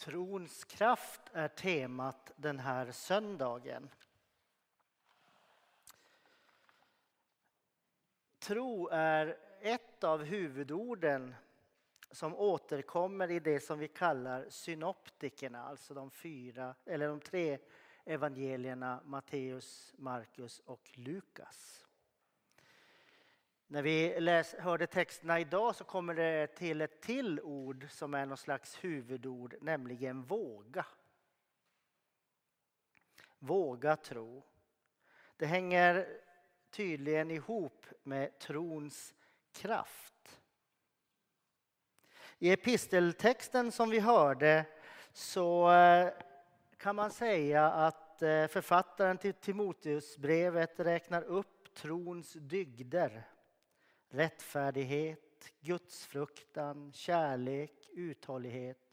Trons kraft är temat den här söndagen. Tro är ett av huvudorden som återkommer i det som vi kallar synoptikerna, alltså de fyra eller de tre evangelierna Matteus, Markus och Lukas. När vi läs, hörde texterna idag så kommer det till ett till ord som är någon slags huvudord, nämligen våga. Våga tro. Det hänger tydligen ihop med trons kraft. I episteltexten som vi hörde så eh, kan man säga att eh, författaren till Timoteusbrevet räknar upp trons dygder rättfärdighet, gudsfruktan, kärlek, uthållighet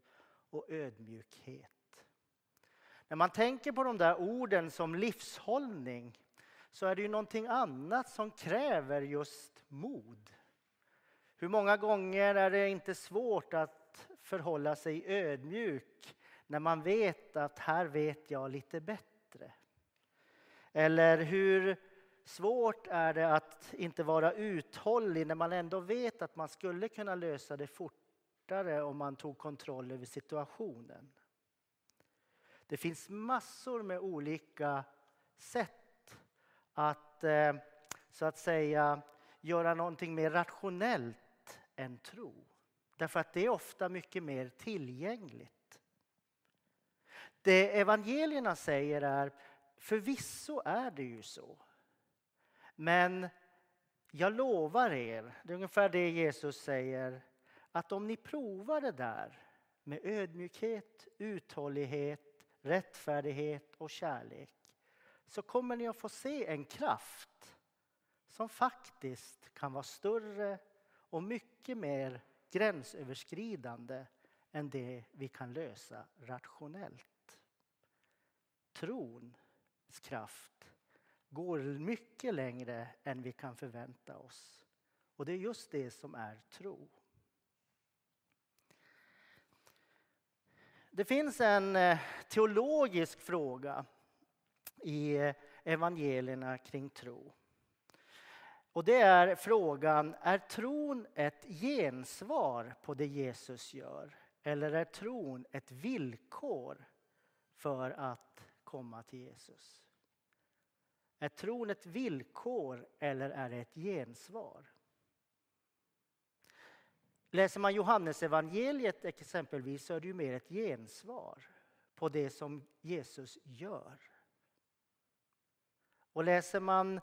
och ödmjukhet. När man tänker på de där orden som livshållning så är det ju någonting annat som kräver just mod. Hur många gånger är det inte svårt att förhålla sig ödmjuk när man vet att här vet jag lite bättre? Eller hur Svårt är det att inte vara uthållig när man ändå vet att man skulle kunna lösa det fortare om man tog kontroll över situationen. Det finns massor med olika sätt att eh, så att säga göra någonting mer rationellt än tro. Därför att det är ofta mycket mer tillgängligt. Det evangelierna säger är förvisso är det ju så men jag lovar er, det är ungefär det Jesus säger, att om ni provar det där med ödmjukhet, uthållighet, rättfärdighet och kärlek så kommer ni att få se en kraft som faktiskt kan vara större och mycket mer gränsöverskridande än det vi kan lösa rationellt. Trons kraft går mycket längre än vi kan förvänta oss. Och det är just det som är tro. Det finns en eh, teologisk fråga i evangelierna kring tro. Och det är frågan, är tron ett gensvar på det Jesus gör? Eller är tron ett villkor för att komma till Jesus? Är tron ett villkor eller är det ett gensvar? Läser man Johannesevangeliet exempelvis så är det ju mer ett gensvar på det som Jesus gör. Och läser man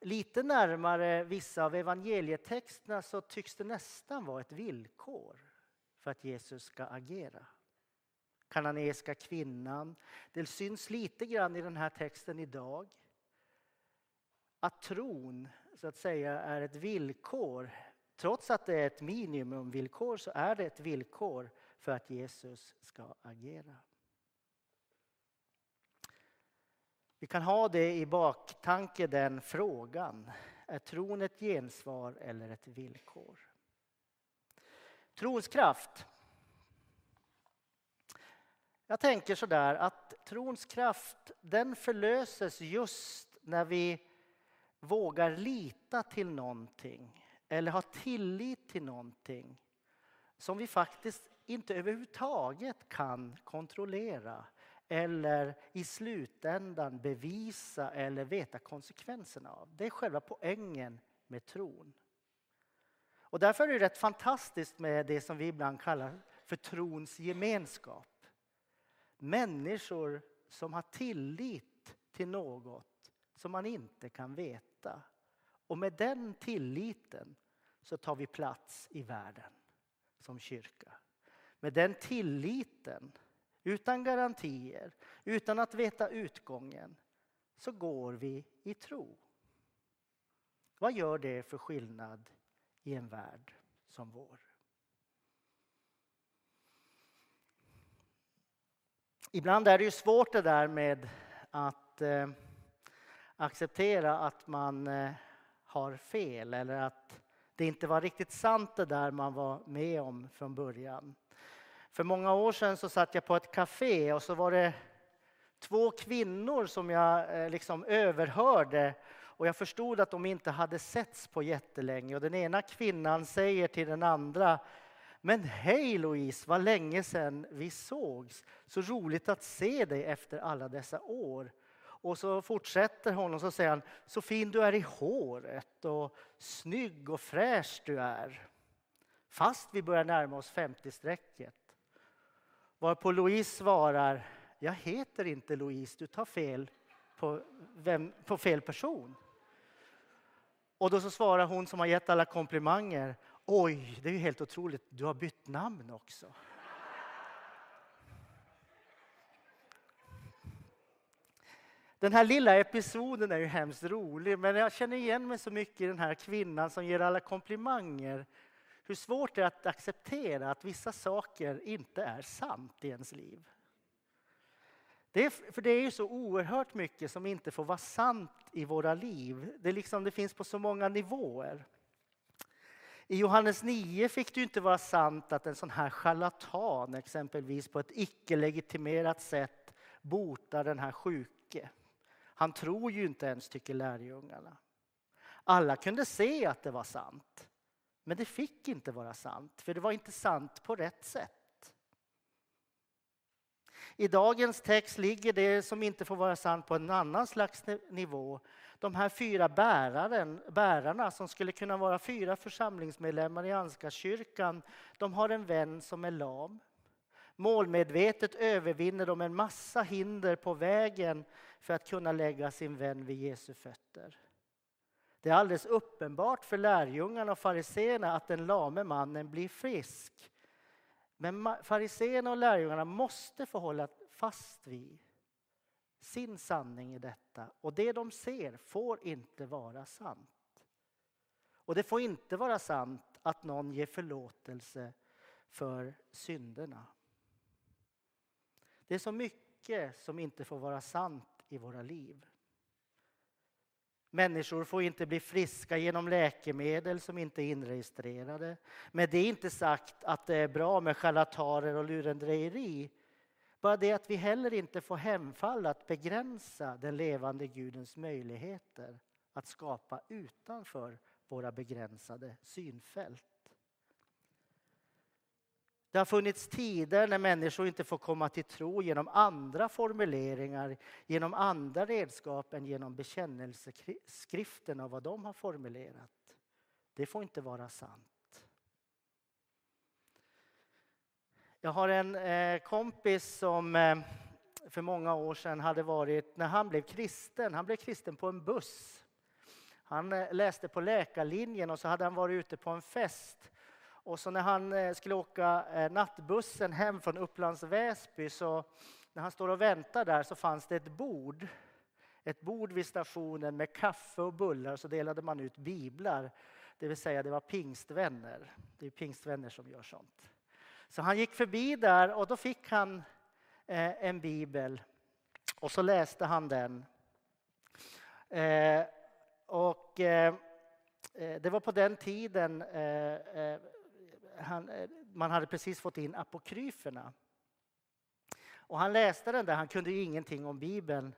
lite närmare vissa av evangelietexterna så tycks det nästan vara ett villkor för att Jesus ska agera. Kananeiska kvinnan, det syns lite grann i den här texten idag att tron så att säga är ett villkor. Trots att det är ett minimumvillkor så är det ett villkor för att Jesus ska agera. Vi kan ha det i baktanke, den frågan. Är tron ett gensvar eller ett villkor? Trons kraft. Jag tänker så där att trons kraft den förlöses just när vi vågar lita till någonting eller har tillit till någonting som vi faktiskt inte överhuvudtaget kan kontrollera eller i slutändan bevisa eller veta konsekvenserna av. Det är själva poängen med tron. Och därför är det rätt fantastiskt med det som vi ibland kallar för trons gemenskap. Människor som har tillit till något som man inte kan veta veta. Och med den tilliten så tar vi plats i världen som kyrka. Med den tilliten, utan garantier, utan att veta utgången, så går vi i tro. Vad gör det för skillnad i en värld som vår? Ibland är det ju svårt det där med att eh, acceptera att man eh, har fel eller att det inte var riktigt sant det där man var med om från början. För många år sedan så satt jag på ett café och så var det två kvinnor som jag eh, liksom överhörde och jag förstod att de inte hade setts på jättelänge. Och den ena kvinnan säger till den andra Men hej Louise, vad länge sedan vi sågs. Så roligt att se dig efter alla dessa år. Och så fortsätter hon och så säger han Så fin du är i håret och snygg och fräsch du är. Fast vi börjar närma oss 50-strecket. Varpå Louise svarar Jag heter inte Louise, du tar fel på, vem, på fel person. Och då så svarar hon som har gett alla komplimanger. Oj, det är ju helt otroligt, du har bytt namn också. Den här lilla episoden är ju hemskt rolig, men jag känner igen mig så mycket i den här kvinnan som ger alla komplimanger. Hur svårt det är att acceptera att vissa saker inte är sant i ens liv. Det är, för det är ju så oerhört mycket som inte får vara sant i våra liv. Det, liksom, det finns på så många nivåer. I Johannes 9 fick det inte vara sant att en sån här charlatan exempelvis på ett icke-legitimerat sätt botar den här sjuke. Han tror ju inte ens, tycker lärjungarna. Alla kunde se att det var sant. Men det fick inte vara sant, för det var inte sant på rätt sätt. I dagens text ligger det som inte får vara sant på en annan slags nivå. De här fyra bäraren, bärarna som skulle kunna vara fyra församlingsmedlemmar i Ansgarskyrkan, de har en vän som är lam. Målmedvetet övervinner de en massa hinder på vägen för att kunna lägga sin vän vid Jesu fötter. Det är alldeles uppenbart för lärjungarna och fariseerna att den lame mannen blir frisk. Men fariseerna och lärjungarna måste få hålla fast vid sin sanning i detta. Och det de ser får inte vara sant. Och det får inte vara sant att någon ger förlåtelse för synderna. Det är så mycket som inte får vara sant i våra liv. Människor får inte bli friska genom läkemedel som inte är inregistrerade. Men det är inte sagt att det är bra med charlataner och lurendrejeri. Bara det att vi heller inte får hemfalla att begränsa den levande Gudens möjligheter att skapa utanför våra begränsade synfält. Det har funnits tider när människor inte får komma till tro genom andra formuleringar, genom andra redskap än genom bekännelseskriften av vad de har formulerat. Det får inte vara sant. Jag har en eh, kompis som eh, för många år sedan hade varit, när han blev kristen, han blev kristen på en buss. Han eh, läste på läkarlinjen och så hade han varit ute på en fest och så när han eh, skulle åka eh, nattbussen hem från Upplands Väsby så när han står och väntar där så fanns det ett bord. Ett bord vid stationen med kaffe och bullar så delade man ut biblar. Det vill säga det var pingstvänner. Det är pingstvänner som gör sånt. Så han gick förbi där och då fick han eh, en bibel och så läste han den. Och det var på den tiden han, eh, man hade precis fått in apokryferna. Och han läste den där, han kunde ju ingenting om Bibeln.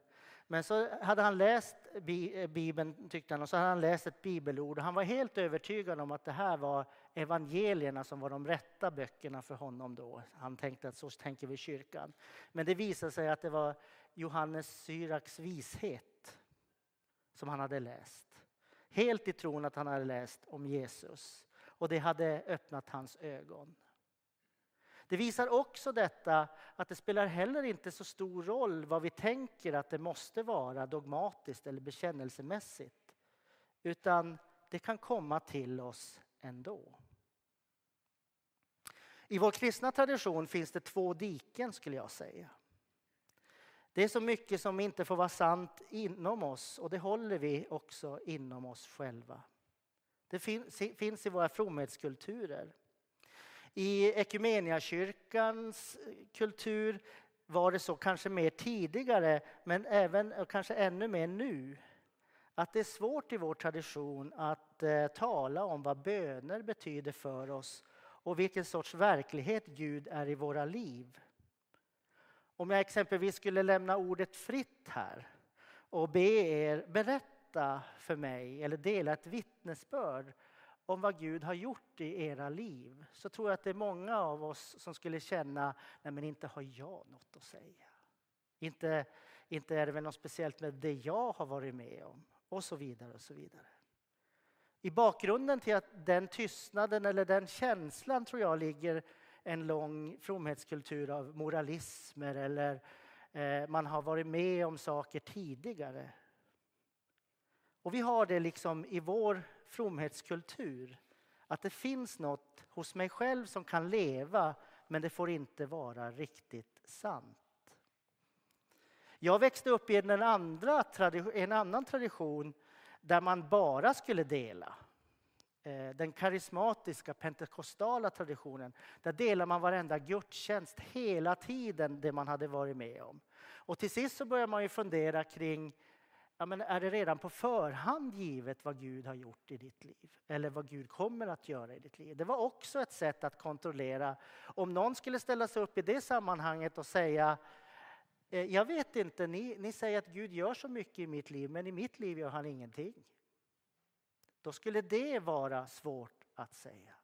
Men så hade han läst eh, Bibeln, tyckte han, och så hade han läst ett bibelord. Och han var helt övertygad om att det här var evangelierna som var de rätta böckerna för honom då. Han tänkte att så tänker vi i kyrkan. Men det visade sig att det var Johannes Syraks vishet som han hade läst. Helt i tron att han hade läst om Jesus och det hade öppnat hans ögon. Det visar också detta att det spelar heller inte så stor roll vad vi tänker att det måste vara dogmatiskt eller bekännelsemässigt. Utan det kan komma till oss ändå. I vår kristna tradition finns det två diken skulle jag säga. Det är så mycket som inte får vara sant inom oss och det håller vi också inom oss själva. Det finns i våra fromhetskulturer. I Ekumeniakyrkans eh, kultur var det så kanske mer tidigare, men även kanske ännu mer nu. Att det är svårt i vår tradition att eh, tala om vad böner betyder för oss och vilken sorts verklighet Gud är i våra liv. Om jag exempelvis skulle lämna ordet fritt här och be er berätta för mig eller dela ett vittnesbörd om vad Gud har gjort i era liv så tror jag att det är många av oss som skulle känna, nej men inte har jag något att säga. Inte, inte är det väl något speciellt med det jag har varit med om och så vidare och så vidare. I bakgrunden till att den tystnaden eller den känslan tror jag ligger en lång fromhetskultur av moralismer eller eh, man har varit med om saker tidigare. Och vi har det liksom i vår fromhetskultur att det finns något hos mig själv som kan leva men det får inte vara riktigt sant. Jag växte upp i en, andra, en annan tradition där man bara skulle dela. Eh, den karismatiska pentekostala traditionen. Där delar man varenda gudstjänst hela tiden det man hade varit med om. Och till sist så börjar man ju fundera kring ja, men är det redan på förhand givet vad Gud har gjort i ditt liv? Eller vad Gud kommer att göra i ditt liv? Det var också ett sätt att kontrollera. Om någon skulle ställa sig upp i det sammanhanget och säga eh, jag vet inte, ni, ni säger att Gud gör så mycket i mitt liv men i mitt liv gör han ingenting. Då skulle det vara svårt att säga.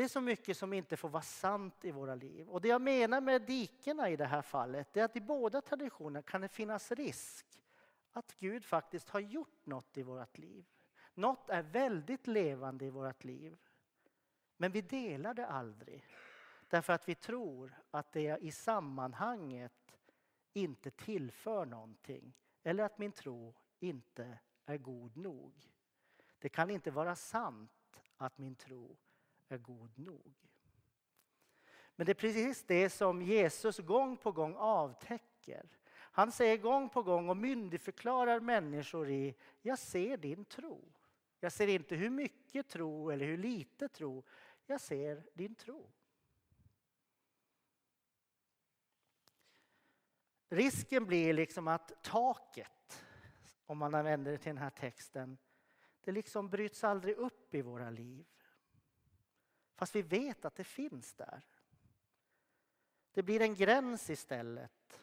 Det är så mycket som inte får vara sant i våra liv. Och det jag menar med dikena i det här fallet är att i båda traditionerna kan det finnas risk att Gud faktiskt har gjort något i vårt liv. Något är väldigt levande i vårt liv. Men vi delar det aldrig. Därför att vi tror att det i sammanhanget inte tillför någonting. Eller att min tro inte är god nog. Det kan inte vara sant att min tro är god nog. Men det är precis det som Jesus gång på gång avtäcker. Han säger gång på gång och myndigförklarar människor i Jag ser din tro. Jag ser inte hur mycket tro eller hur lite tro. Jag ser din tro. Risken blir liksom att taket, om man använder det till den här texten, det liksom bryts aldrig upp i våra liv. Fast vi vet att det finns där. Det blir en gräns istället.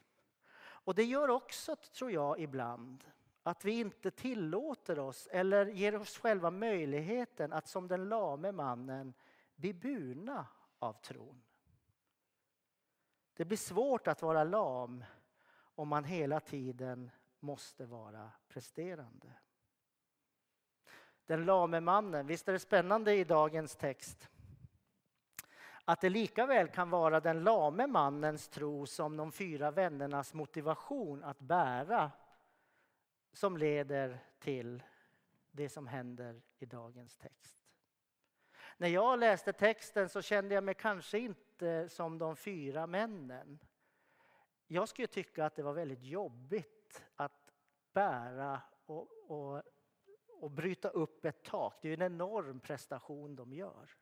Och det gör också, tror jag, ibland att vi inte tillåter oss eller ger oss själva möjligheten att som den lame mannen bli burna av tron. Det blir svårt att vara lam om man hela tiden måste vara presterande. Den lame mannen, visst är det spännande i dagens text? Att det lika väl kan vara den lame mannens tro som de fyra vännernas motivation att bära som leder till det som händer i dagens text. När jag läste texten så kände jag mig kanske inte som de fyra männen. Jag skulle tycka att det var väldigt jobbigt att bära och, och, och bryta upp ett tak. Det är en enorm prestation de gör.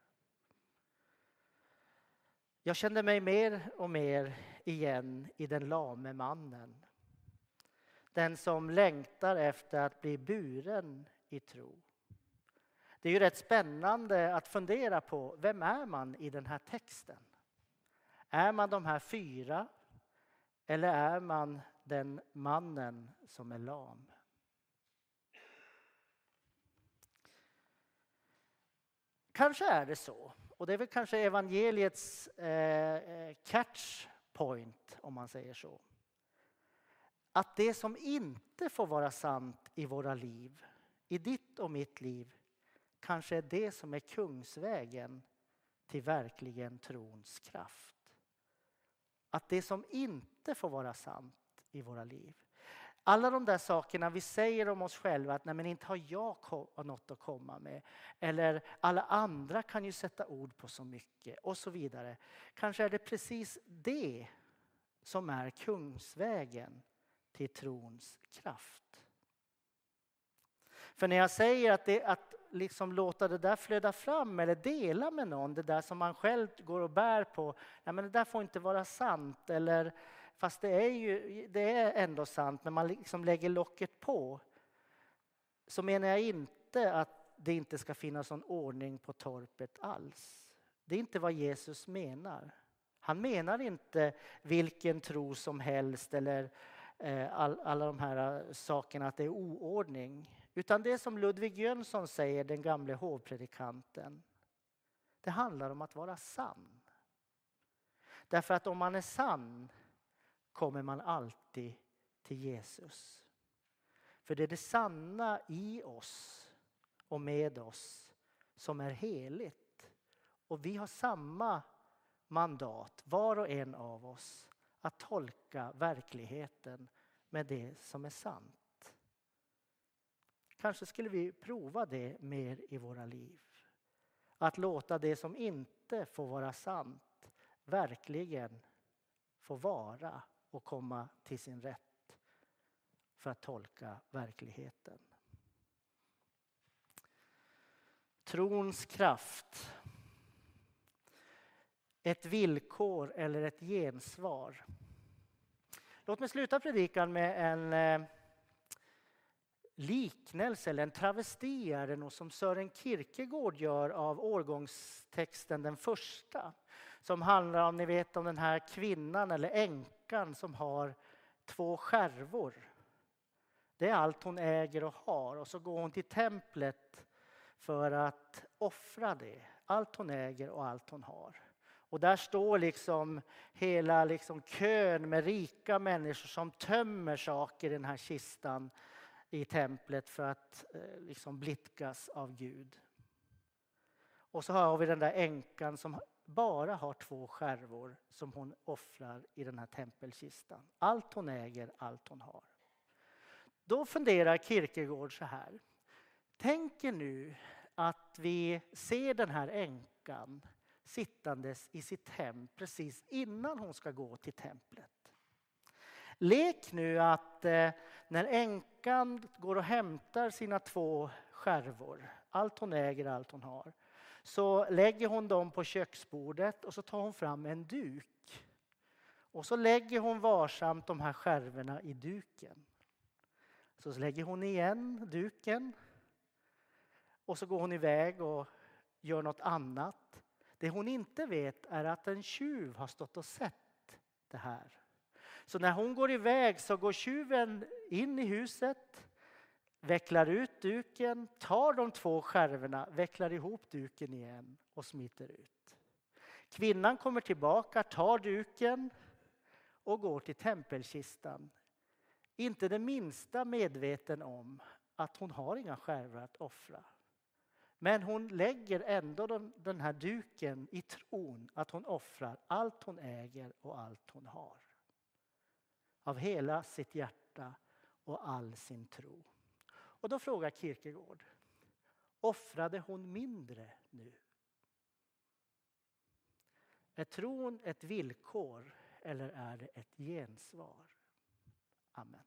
Jag kände mig mer och mer igen i den lame mannen. Den som längtar efter att bli buren i tro. Det är ju rätt spännande att fundera på vem är man i den här texten? Är man de här fyra eller är man den mannen som är lam? Kanske är det så och det är väl kanske evangeliets eh, eh catch point, om man säger så. Att det som inte får vara sant i våra liv, i ditt och mitt liv, kanske är det som är kungsvägen till verkligen trons kraft. Att det som inte får vara sant i våra liv, alla de där sakerna vi säger om oss själva att nej men inte har jag något att komma med. Eller alla andra kan ju sätta ord på så mycket och så vidare. Kanske är det precis det som är kungsvägen till trons kraft. För när jag säger att, det, att liksom låta det där flöda fram eller dela med någon, det där som man själv går och bär på, nej men det där får inte vara sant. Eller Fast det är ju det är ändå sant, men man liksom lägger locket på. Så menar jag inte att det inte ska finnas någon ordning på torpet alls. Det är inte vad Jesus menar. Han menar inte vilken tro som helst eller eh, all, alla de här eh, sakerna att det är oordning. Utan det som Ludvig Jönsson säger, den gamle hovpredikanten. Det handlar om att vara sann. Därför att om man är sann kommer man alltid till Jesus. För det är det sanna i oss och med oss som är heligt. Och vi har samma mandat, var och en av oss, att tolka verkligheten med det som är sant. Kanske skulle vi prova det mer i våra liv. Att låta det som inte får vara sant verkligen få vara och komma till sin rätt för att tolka verkligheten. Trons kraft. Ett villkor eller ett gensvar. Låt mig sluta predikan med en eh, liknelse eller en travesti är det nog som Sören Kierkegaard gör av årgångstexten den första. Som handlar om, ni vet om den här kvinnan eller änkan som har två skärvor. Det är allt hon äger och har och så går hon till templet för att offra det. Allt hon äger och allt hon har. Och där står liksom hela liksom kön med rika människor som tömmer saker i den här kistan i templet för att eh, liksom blidkas av Gud. Och så har vi den där änkan som bara har två skärvor som hon offrar i den här tempelkistan. Allt hon äger, allt hon har. Då funderar Kierkegaard så här. Tänk er nu att vi ser den här änkan sittandes i sitt hem precis innan hon ska gå till templet. Lek nu att eh, när änkan går och hämtar sina två skärvor, allt hon äger, allt hon har, så lägger hon dem på köksbordet och så tar hon fram en duk. Och så lägger hon varsamt de här skärvorna i duken. Så lägger hon igen duken och så går hon iväg och gör något annat. Det hon inte vet är att en tjuv har stått och sett det här. Så när hon går iväg så går tjuven in i huset, vecklar ut duken, tar de två skärvorna, vecklar ihop duken igen och smiter ut. Kvinnan kommer tillbaka, tar duken och går till tempelkistan. Inte det minsta medveten om att hon har inga skärvor att offra. Men hon lägger ändå den här duken i tron att hon offrar allt hon äger och allt hon har. Av hela sitt hjärta och all sin tro. Och då frågar Kierkegaard, offrade hon mindre nu? Är tron ett villkor eller är det ett gensvar? Amen.